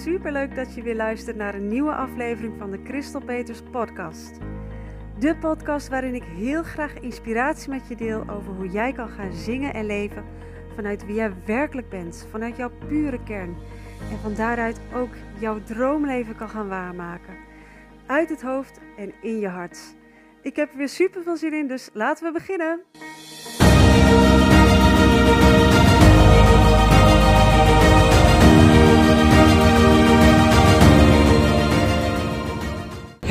Mensen, superleuk dat je weer luistert naar een nieuwe aflevering van de Christel Peters podcast. De podcast waarin ik heel graag inspiratie met je deel over hoe jij kan gaan zingen en leven vanuit wie jij werkelijk bent, vanuit jouw pure kern. En van daaruit ook jouw droomleven kan gaan waarmaken. Uit het hoofd en in je hart. Ik heb er weer super veel zin in, dus laten we beginnen.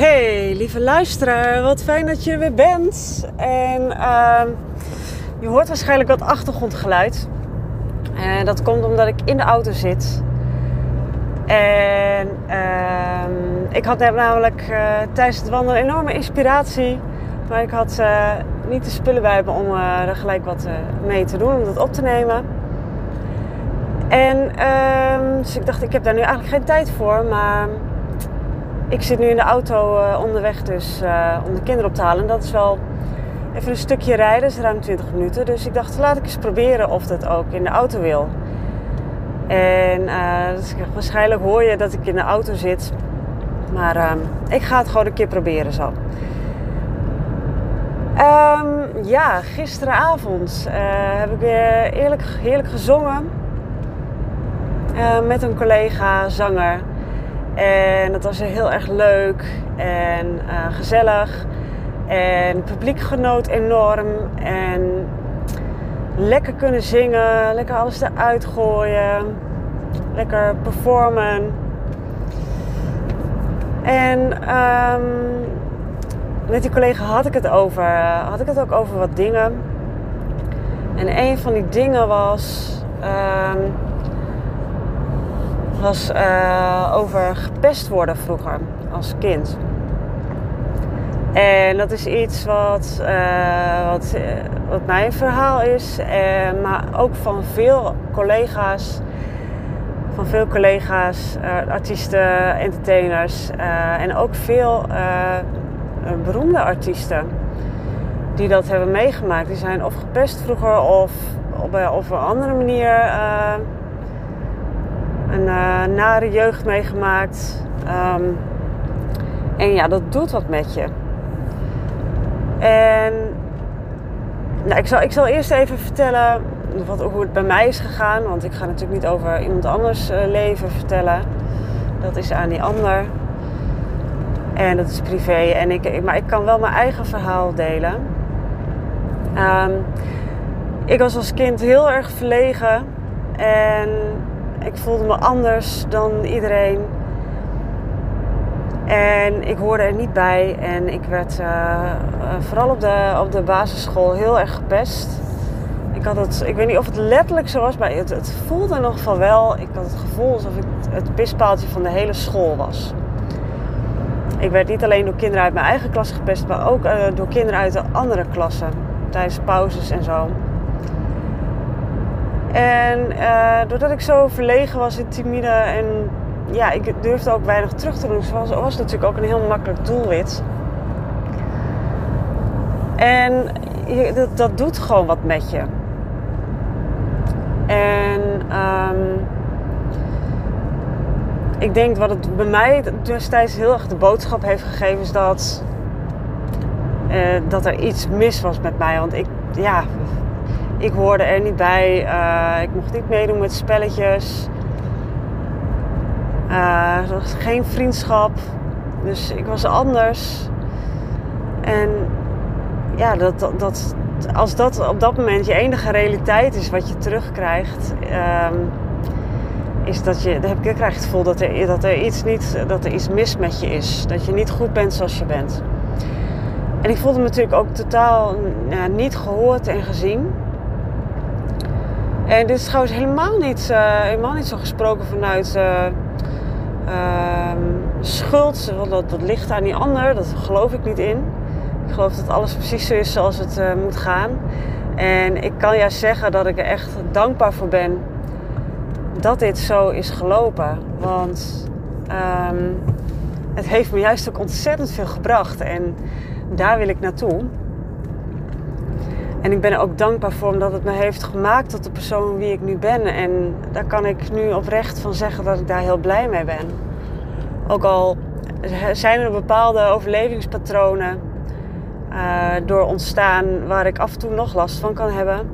Hey, lieve luisteraar, wat fijn dat je er weer bent. En uh, je hoort waarschijnlijk wat achtergrondgeluid. En dat komt omdat ik in de auto zit. En uh, ik had namelijk uh, tijdens het wandelen enorme inspiratie. Maar ik had uh, niet de spullen bij me om er gelijk wat mee te doen, om dat op te nemen. En ehm, dus ik dacht, ik heb daar nu eigenlijk geen tijd voor. Maar ik zit nu in de auto uh, onderweg dus uh, om de kinderen op te halen. En dat is wel even een stukje rijden, dat is ruim 20 minuten. Dus ik dacht, laat ik eens proberen of dat ook in de auto wil. En dus waarschijnlijk hoor je dat ik in de auto zit. Maar ik ga het gewoon een keer proberen zo. Um, ja, gisteravond heb ik weer eerlijk, heerlijk gezongen. met een collega, zanger. En dat was heel erg leuk en uh, gezellig. En het publiek genoot enorm. En lekker kunnen zingen, lekker alles eruit gooien. Lekker performen. En um, met die collega had ik het over. Had ik het ook over wat dingen. En een van die dingen was. Um, was uh, over gepest worden vroeger als kind. En dat is iets wat, uh, wat, uh, wat mijn verhaal is, maar ook van veel collega's. Van veel collega's, artiesten, entertainers en ook veel beroemde artiesten die dat hebben meegemaakt. Die zijn of gepest vroeger of op, op een andere manier een uh, nare jeugd meegemaakt. Um, en ja, dat doet wat met je. En nou, ik, zal, ik zal eerst even vertellen wat, hoe het bij mij is gegaan. Want ik ga natuurlijk niet over iemand anders uh, leven vertellen. Dat is aan die ander. En dat is privé. En ik, maar ik kan wel mijn eigen verhaal delen. Um, ik was als kind heel erg verlegen. En ik voelde me anders dan iedereen. En ik hoorde er niet bij. En ik werd uh, vooral op de, op de basisschool heel erg gepest. Ik had het, ik weet niet of het letterlijk zo was, maar het, het voelde ieder geval wel. Ik had het gevoel alsof ik het pispaaltje van de hele school was. Ik werd niet alleen door kinderen uit mijn eigen klas gepest, maar ook uh, door kinderen uit de andere klassen. Tijdens pauzes en zo. En uh, doordat ik zo verlegen was en timide en ja, ik durfde ook weinig terug te doen, was, was natuurlijk ook een heel makkelijk doelwit. En je, dat, dat, doet gewoon wat met je. En um, ik denk wat het bij mij destijds heel erg de boodschap heeft gegeven, is dat, uh, dat er iets mis was met mij. Want ik, ja, ik hoorde er niet bij. Uh, ik mocht niet meedoen met spelletjes. Uh, er was geen vriendschap. Dus ik was anders. En ja, dat, dat, als dat op dat moment je enige realiteit is wat je terugkrijgt, um, is dat je, heb ik, het gevoel dat er, dat er iets niet, dat er iets mis met je is. Dat je niet goed bent zoals je bent. En ik voelde me natuurlijk ook totaal niet gehoord en gezien. En dit is trouwens helemaal niet, uh, helemaal niet zo gesproken vanuit uh, uh, schuld. Want dat, dat ligt aan die ander. Dat geloof ik niet in. Ik geloof dat alles precies zo is zoals het eh, moet gaan. En ik kan juist zeggen dat ik er echt dankbaar voor ben dat dit zo is gelopen. Want um, het heeft me juist ook ontzettend veel gebracht. En daar wil ik naartoe. En ik ben er ook dankbaar voor omdat het me heeft gemaakt tot de persoon wie ik nu ben. En daar kan ik nu oprecht van zeggen dat ik daar heel blij mee ben. Ook al zijn er bepaalde overlevingspatronen uh, door ontstaan waar ik af en toe nog last van kan hebben,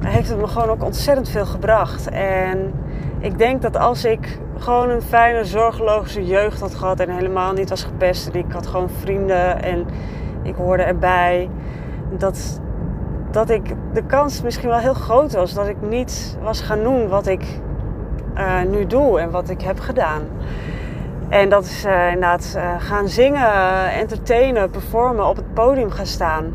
heeft het me gewoon ook ontzettend veel gebracht. En ik denk dat als ik gewoon een fijne, zorgeloze jeugd had gehad en helemaal niet was gepest en ik had gewoon vrienden en ik hoorde erbij, dat, dat ik de kans misschien wel heel groot was dat ik niet was gaan doen wat ik uh, nu doe en wat ik heb gedaan. En dat is inderdaad uh, gaan zingen, entertainen, performen, op het podium gaan staan.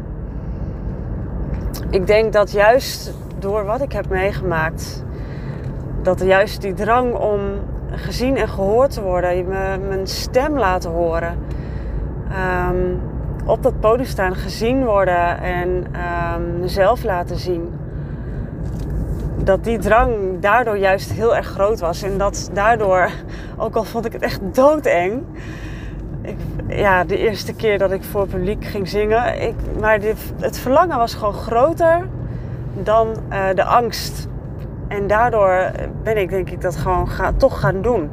Ik denk dat juist door wat ik heb meegemaakt, dat juist die drang om gezien en gehoord te worden, mijn stem laten horen, um, op dat podium staan, gezien worden en um, mezelf laten zien dat die drang daardoor juist heel erg groot was. En dat daardoor, ook al vond ik het echt doodeng. Ik, ja, de eerste keer dat ik voor publiek ging zingen. Ik, maar het verlangen was gewoon groter dan uh, de angst. En daardoor ben ik denk ik dat gewoon ga, toch gaan doen.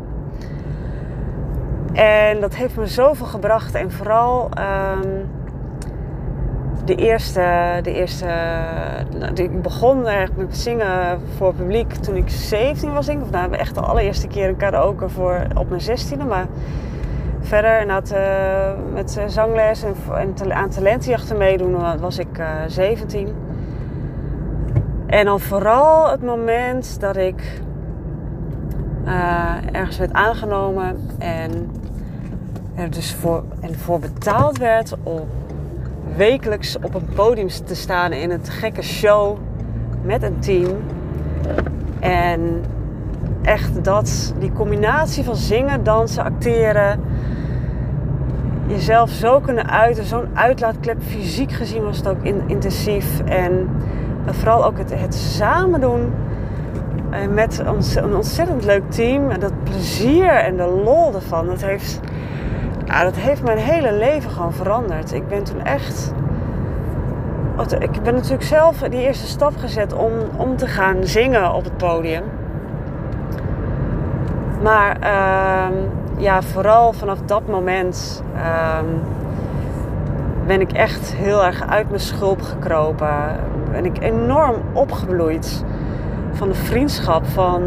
En dat heeft me zoveel gebracht. En vooral um, de eerste, de eerste nou, ik begon eigenlijk met zingen voor publiek toen ik 17 was, denk ik. Of nou, echt de allereerste keer een karaoke voor op mijn 16e. Maar verder uh, met zangles en, en aan talentenjachten meedoen was ik uh, 17. En dan vooral het moment dat ik ergens werd aangenomen en er dus voor, en voor betaald werd om wekelijks op een podium te staan in een gekke show met een team. En echt dat, die combinatie van zingen, dansen, acteren, jezelf zo kunnen uiten, zo'n uitlaatklep, fysiek gezien was het ook intensief. En vooral ook het, het samen doen eh, met een ontzettend leuk team. En dat plezier en de lol ervan, dat heeft ja, dat heeft mijn hele leven gewoon veranderd. Ik ben toen echt. Ik ben natuurlijk zelf die eerste stap gezet om, om te gaan zingen op het podium. Maar uh, ja, vooral vanaf dat moment uh, ben ik echt heel erg uit mijn schulp gekropen. Ben ik enorm opgebloeid van de vriendschap, van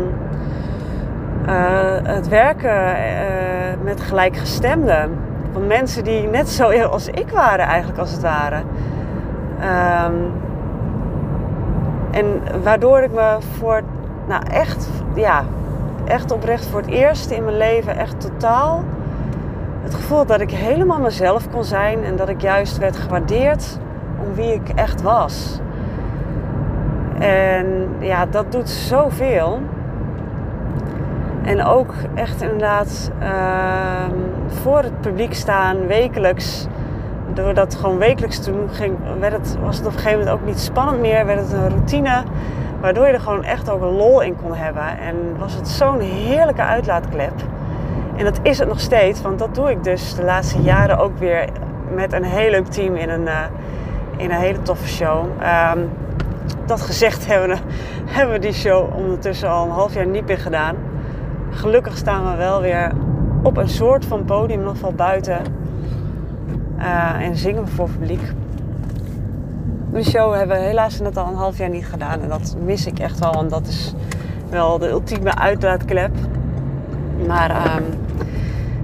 het werken uh, met gelijkgestemden. Van mensen die net zo als ik waren eigenlijk als het ware. Um, en waardoor ik me voor, nou echt, ja, echt oprecht voor het eerst in mijn leven echt totaal het gevoel dat ik helemaal mezelf kon zijn en dat ik juist werd gewaardeerd om wie ik echt was. En ja, dat doet zoveel. En ook echt inderdaad uh, voor het publiek staan, wekelijks. Door dat gewoon wekelijks te doen, ging, werd het, was het op een gegeven moment ook niet spannend meer. Werd het een routine, waardoor je er gewoon echt ook een lol in kon hebben. En was het zo'n heerlijke uitlaatklep. En dat is het nog steeds, want dat doe ik dus de laatste jaren ook weer met een heel leuk team in een, uh, in een hele toffe show. Um, dat gezegd hebben hebben we die show ondertussen al een half jaar niet meer gedaan gelukkig staan we wel weer op een soort van podium, nog wel buiten. Uh, en zingen we voor publiek. De show hebben we helaas net al een half jaar niet gedaan. En dat mis ik echt wel, want dat is wel de ultieme uitlaatklep. Maar uh,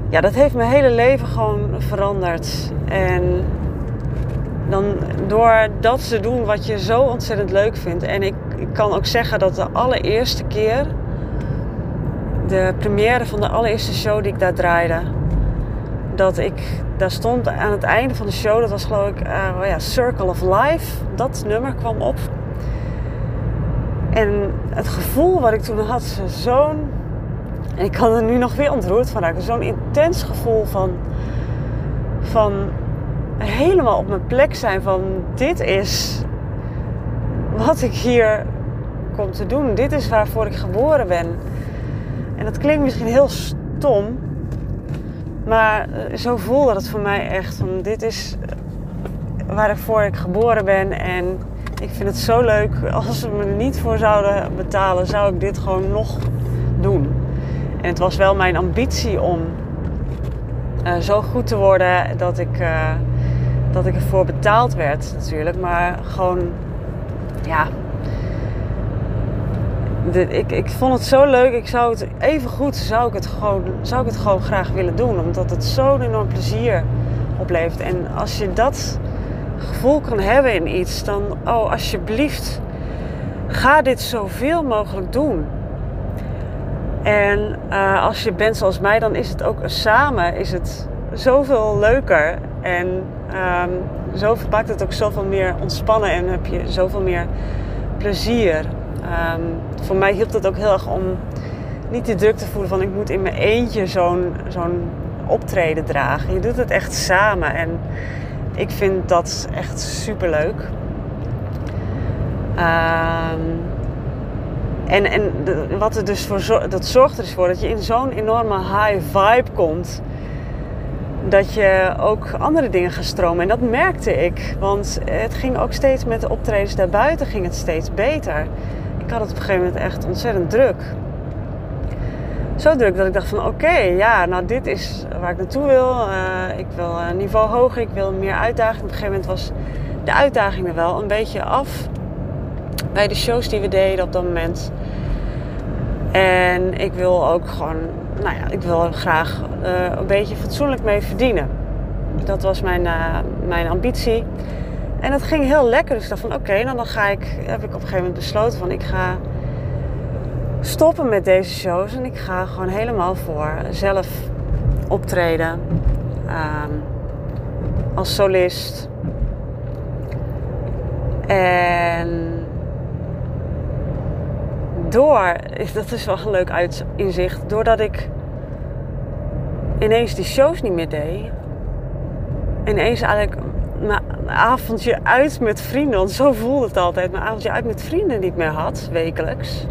ja, dat heeft mijn hele leven gewoon veranderd. En dan door dat te doen wat je zo ontzettend leuk vindt. En ik kan ook zeggen dat de allereerste keer de première van de allereerste show die ik daar draaide. Dat ik daar stond aan het einde van de show, dat was geloof ik uh, ja, Circle of Life. Dat nummer kwam op. En het gevoel wat ik toen had, zo'n. En ik kan er nu nog weer ontroerd van raken. Zo'n intens gevoel van. van helemaal op mijn plek zijn. Van dit is wat ik hier kom te doen. Dit is waarvoor ik geboren ben. En dat klinkt misschien heel stom, maar eh, zo voelde het voor mij echt. Van, dit is eh, waarvoor ik geboren ben en ik vind het zo leuk. Als ze me niet voor zouden betalen, zou ik dit gewoon nog doen. En het was wel mijn ambitie om uh, zo goed te worden dat ik, dat ik ervoor betaald werd natuurlijk. Maar gewoon, ja, ik, ik vond het zo leuk. Ik zou het even goed zou ik het, gewoon, zou ik het gewoon graag willen doen. Omdat het zo'n enorm plezier oplevert. En als je dat gevoel kan hebben in iets, dan oh alsjeblieft, ga dit zoveel mogelijk doen. En uh, als je bent zoals mij, dan is het ook samen is het zoveel leuker. En um, zo maakt het ook zoveel meer ontspannen en heb je zoveel meer plezier. Um, voor mij hielp het ook heel erg om niet de druk te voelen van ik moet in mijn eentje zo'n zo'n optreden dragen. Je doet het echt samen en ik vind dat echt super leuk. Um, en, en wat er dus voor dat zorgt er dus voor dat je in zo'n enorme high vibe komt. Dat je ook andere dingen gaat stromen. En dat merkte ik. Want het ging ook steeds met de optredens daarbuiten ging het steeds beter. Ik had het op een gegeven moment echt ontzettend druk. Zo druk dat ik dacht van oké, ja, nou dit is waar ik naartoe wil. Uh, ik wil een niveau hoger, ik wil meer uitdaging. Op een gegeven moment was de uitdaging er wel een beetje af bij de shows die we deden op dat moment. En ik wil ook gewoon, nou ja, ik wil graag uh, een beetje fatsoenlijk mee verdienen. Dat was mijn, uh, mijn ambitie. En dat ging heel lekker. Dus ik dacht van oké, nou dan ga ik, heb ik op een gegeven moment besloten van ik ga stoppen met deze shows. En ik ga gewoon helemaal voor zelf optreden. Um, als solist. En door, dat is wel een leuk inzicht, doordat ik ineens die shows niet meer deed, ineens eigenlijk mijn avondje uit met vrienden, want zo voelde het altijd, mijn avondje uit met vrienden niet meer had, wekelijks,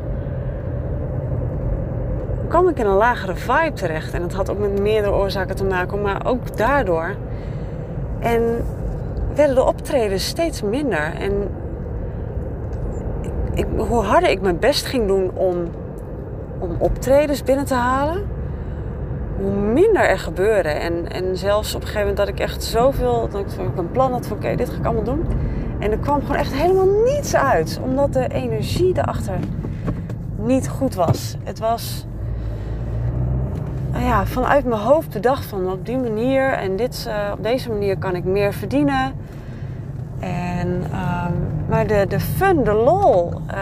kwam ik in een lagere vibe terecht. En dat had ook met meerdere oorzaken te maken, maar ook daardoor. En werden de optredens steeds minder. En ik, hoe harder ik mijn best ging doen om, om optredens binnen te halen, hoe minder er gebeurde. En, en zelfs op een gegeven moment dat ik echt zoveel, dat ik een plan had van oké, dit ga ik allemaal doen. En er kwam gewoon echt helemaal niets uit, omdat de energie erachter niet goed was. Het was nou ja, vanuit mijn hoofd bedacht van op die manier en dit, uh, op deze manier kan ik meer verdienen. En, um, maar de, de fun, de lol uh,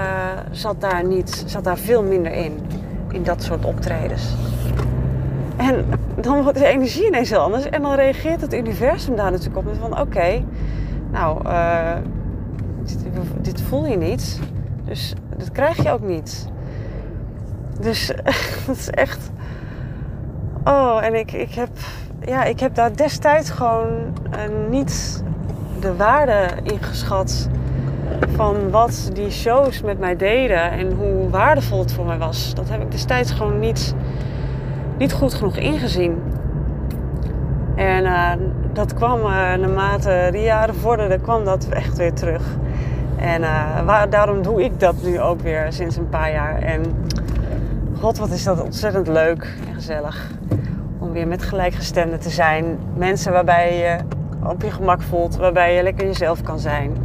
zat daar niet, zat daar veel minder in. In dat soort optredens. En dan wordt de energie ineens heel anders. En dan reageert het universum daar natuurlijk op. Van oké, nou, uh, dit, voel je niet. Dus dat krijg je ook niet. Dus dat is echt... Oh, en ik, ik, heb, ja, ik heb daar destijds gewoon uh, niet de waarde ingeschat van wat die shows met mij deden en hoe waardevol het voor mij was. Dat heb ik destijds gewoon niet, niet goed genoeg ingezien. En uh, dat kwam uh, naarmate de jaren vorderden, kwam dat echt weer terug. En uh, waar, daarom doe ik dat nu ook weer sinds een paar jaar. En god, wat is dat ontzettend leuk en gezellig. Om weer met gelijkgestemden te zijn. Mensen waarbij je op je gemak voelt, waarbij je lekker jezelf kan zijn.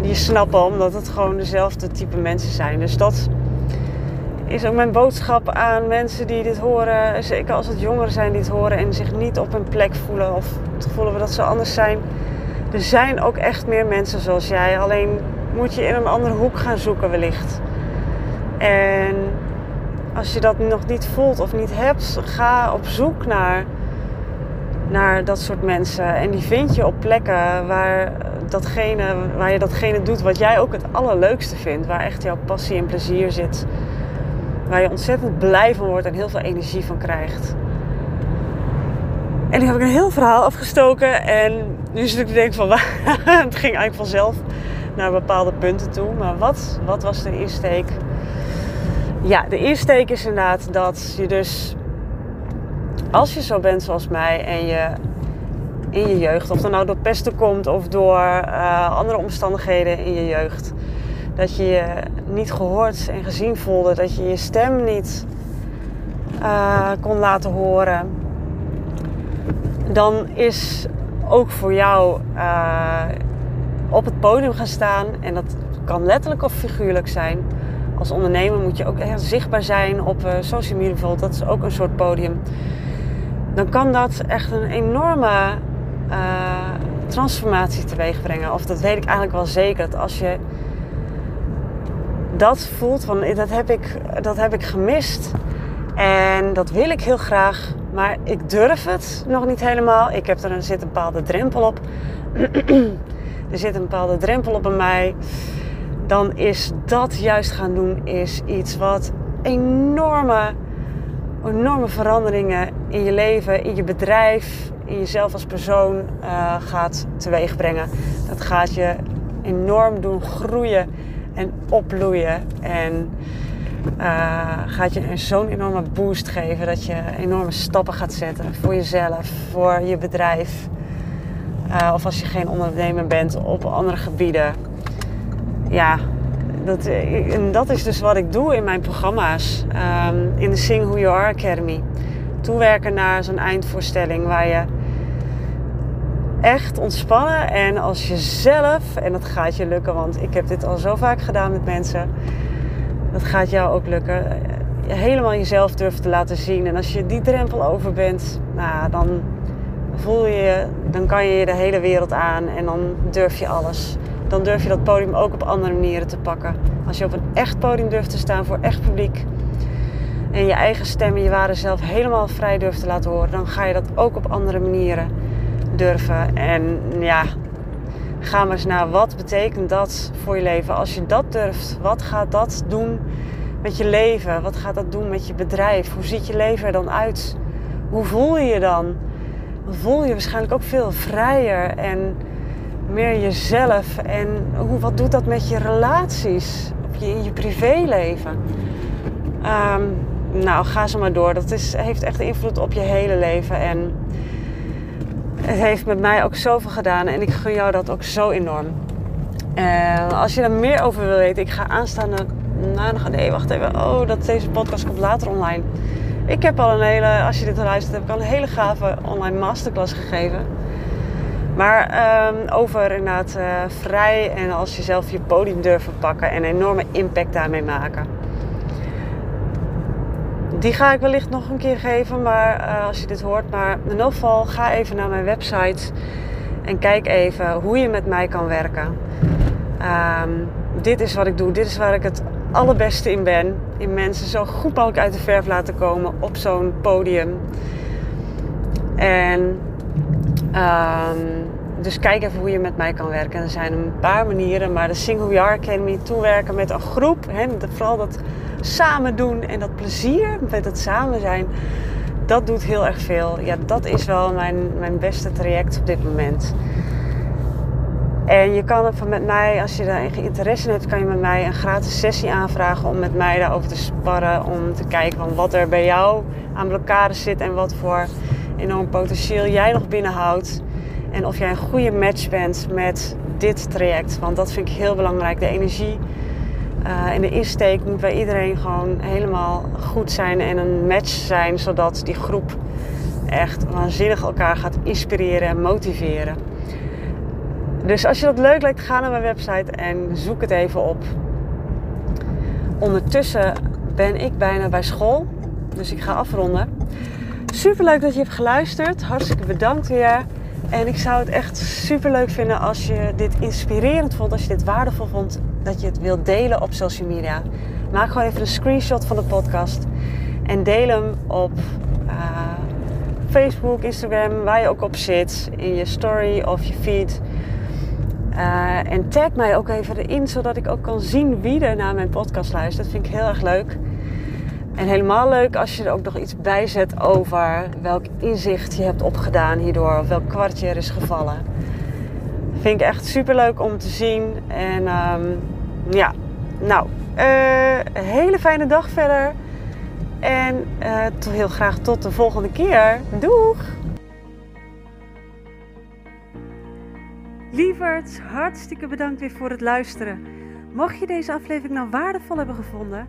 Die snappen omdat het gewoon dezelfde type mensen zijn. Dus dat is ook mijn boodschap aan mensen die dit horen. Zeker als het jongeren zijn die het horen en zich niet op hun plek voelen of het gevoel hebben dat ze anders zijn. Er zijn ook echt meer mensen zoals jij. Alleen moet je in een andere hoek gaan zoeken wellicht. En als je dat nog niet voelt of niet hebt, ga op zoek naar naar dat soort mensen. En die vind je op plekken waar, datgene, waar je datgene doet wat jij ook het allerleukste vindt. Waar echt jouw passie en plezier zit. Waar je ontzettend blij van wordt en heel veel energie van krijgt. En nu heb ik een heel verhaal afgestoken. En nu zit ik te denken van... het ging eigenlijk vanzelf naar bepaalde punten toe. Maar wat, wat was de insteek? Ja, de insteek is inderdaad dat je dus als je zo bent zoals mij en je in je jeugd. Of dat nou door pesten komt of door uh, andere omstandigheden in je jeugd. Dat je je niet gehoord en gezien voelde. Dat je je stem niet uh, kon laten horen. Dan is ook voor jou uh, op het podium gaan staan. En dat kan letterlijk of figuurlijk zijn. Als ondernemer moet je ook echt zichtbaar zijn op uh, social media bijvoorbeeld. Dat is ook een soort podium. Dan kan dat echt een enorme transformatie teweeg brengen. Of dat weet ik eigenlijk wel zeker. Dat als je dat voelt van dat heb ik, dat heb ik gemist. En dat wil ik heel graag. Maar ik durf het nog niet helemaal. Ik heb er, er zit een bepaalde drempel op. er zit een bepaalde drempel op bij mij. Dan is dat juist gaan doen is iets wat enorme, enorme veranderingen in je leven, in je bedrijf, in jezelf als persoon uh, gaat teweegbrengen. Dat gaat je enorm doen groeien en opbloeien. En uh, gaat je zo'n enorme boost geven dat je enorme stappen gaat zetten voor jezelf, voor je bedrijf. Uh, of als je geen ondernemer bent op andere gebieden. Ja, dat, en dat is dus wat ik doe in mijn programma's. Um, in de Sing Who You Are Academy. Toewerken naar zo'n eindvoorstelling waar je echt ontspannen en als jezelf, en dat gaat je lukken, want ik heb dit al zo vaak gedaan met mensen dat gaat jou ook lukken. Helemaal jezelf durven te laten zien. En als je die drempel over bent, nou, dan voel je, dan kan je de hele wereld aan en dan durf je alles. Dan durf je dat podium ook op andere manieren te pakken. Als je op een echt podium durft te staan voor echt publiek en je eigen stem en je ware zelf helemaal vrij durft te laten horen, dan ga je dat ook op andere manieren durven. En ja, Ga maar eens naar wat betekent dat voor je leven. Als je dat durft, wat gaat dat doen met je leven? Wat gaat dat doen met je bedrijf? Hoe ziet je leven er dan uit? Hoe voel je je dan? Voel je waarschijnlijk ook veel vrijer en meer jezelf. En hoe, wat doet dat met je relaties? Op je, in je privéleven? Um, nou, ga zo maar door. Dat is, heeft echt invloed op je hele leven. En het heeft met mij ook zoveel gedaan en ik gun jou dat ook zo enorm. En als je er meer over wil weten, ik ga aanstaande. Nee, wacht even. Oh, dat deze podcast komt later online. Ik heb al een hele, als je dit luistert, heb ik al een hele gave online masterclass gegeven. Maar um, over inderdaad uh, vrij en als je zelf je podium durven pakken en een enorme impact daarmee maken die ga ik wellicht nog een keer geven, maar uh, als je dit hoort. Maar in ieder geval, ga even naar mijn website en kijk even hoe je met mij kan werken. Um, dit is wat ik doe, dit is waar ik het allerbeste in ben. In mensen zo goed mogelijk uit de verf laten komen op zo'n podium. En um, dus kijk even hoe je met mij kan werken. Er zijn een paar manieren, maar de Single Year Academy toewerken met een groep. Hè, vooral dat samen doen en dat plezier met het samen zijn, dat doet heel erg veel. Ja, dat is wel mijn, mijn beste traject op dit moment. En je kan het met mij, als je daar interesse in hebt, kan je met mij een gratis sessie aanvragen om met mij daarover te sparren. Om te kijken van wat er bij jou aan blokkade zit en wat voor enorm potentieel jij nog binnenhoudt. En of jij een goede match bent met dit traject. Want dat vind ik heel belangrijk. De energie uh, en de insteek moet bij iedereen gewoon helemaal goed zijn en een match zijn, zodat die groep echt waanzinnig elkaar gaat inspireren en motiveren. Dus als je dat leuk lijkt, ga naar mijn website en zoek het even op. Ondertussen ben ik bijna bij school, dus ik ga afronden. Super leuk dat je hebt geluisterd. Hartstikke bedankt weer. En ik zou het echt super leuk vinden als je dit inspirerend vond, als je dit waardevol vond, dat je het wilt delen op social media. Maak gewoon even een screenshot van de podcast en deel hem op uh, Facebook, Instagram, waar je ook op zit, in je story of je feed. Uh, en tag mij ook even erin, zodat ik ook kan zien wie er naar mijn podcast luistert. Dat vind ik heel erg leuk. En helemaal leuk als je er ook nog iets bij zet over welk inzicht je hebt opgedaan hierdoor, of welk kwartje er is gevallen. Vind ik echt super leuk om te zien. En um, ja, nou, uh, hele fijne dag verder. En uh, heel graag tot de volgende keer. Doeg! Lieverds, hartstikke bedankt weer voor het luisteren. Mocht je deze aflevering nou waardevol hebben gevonden,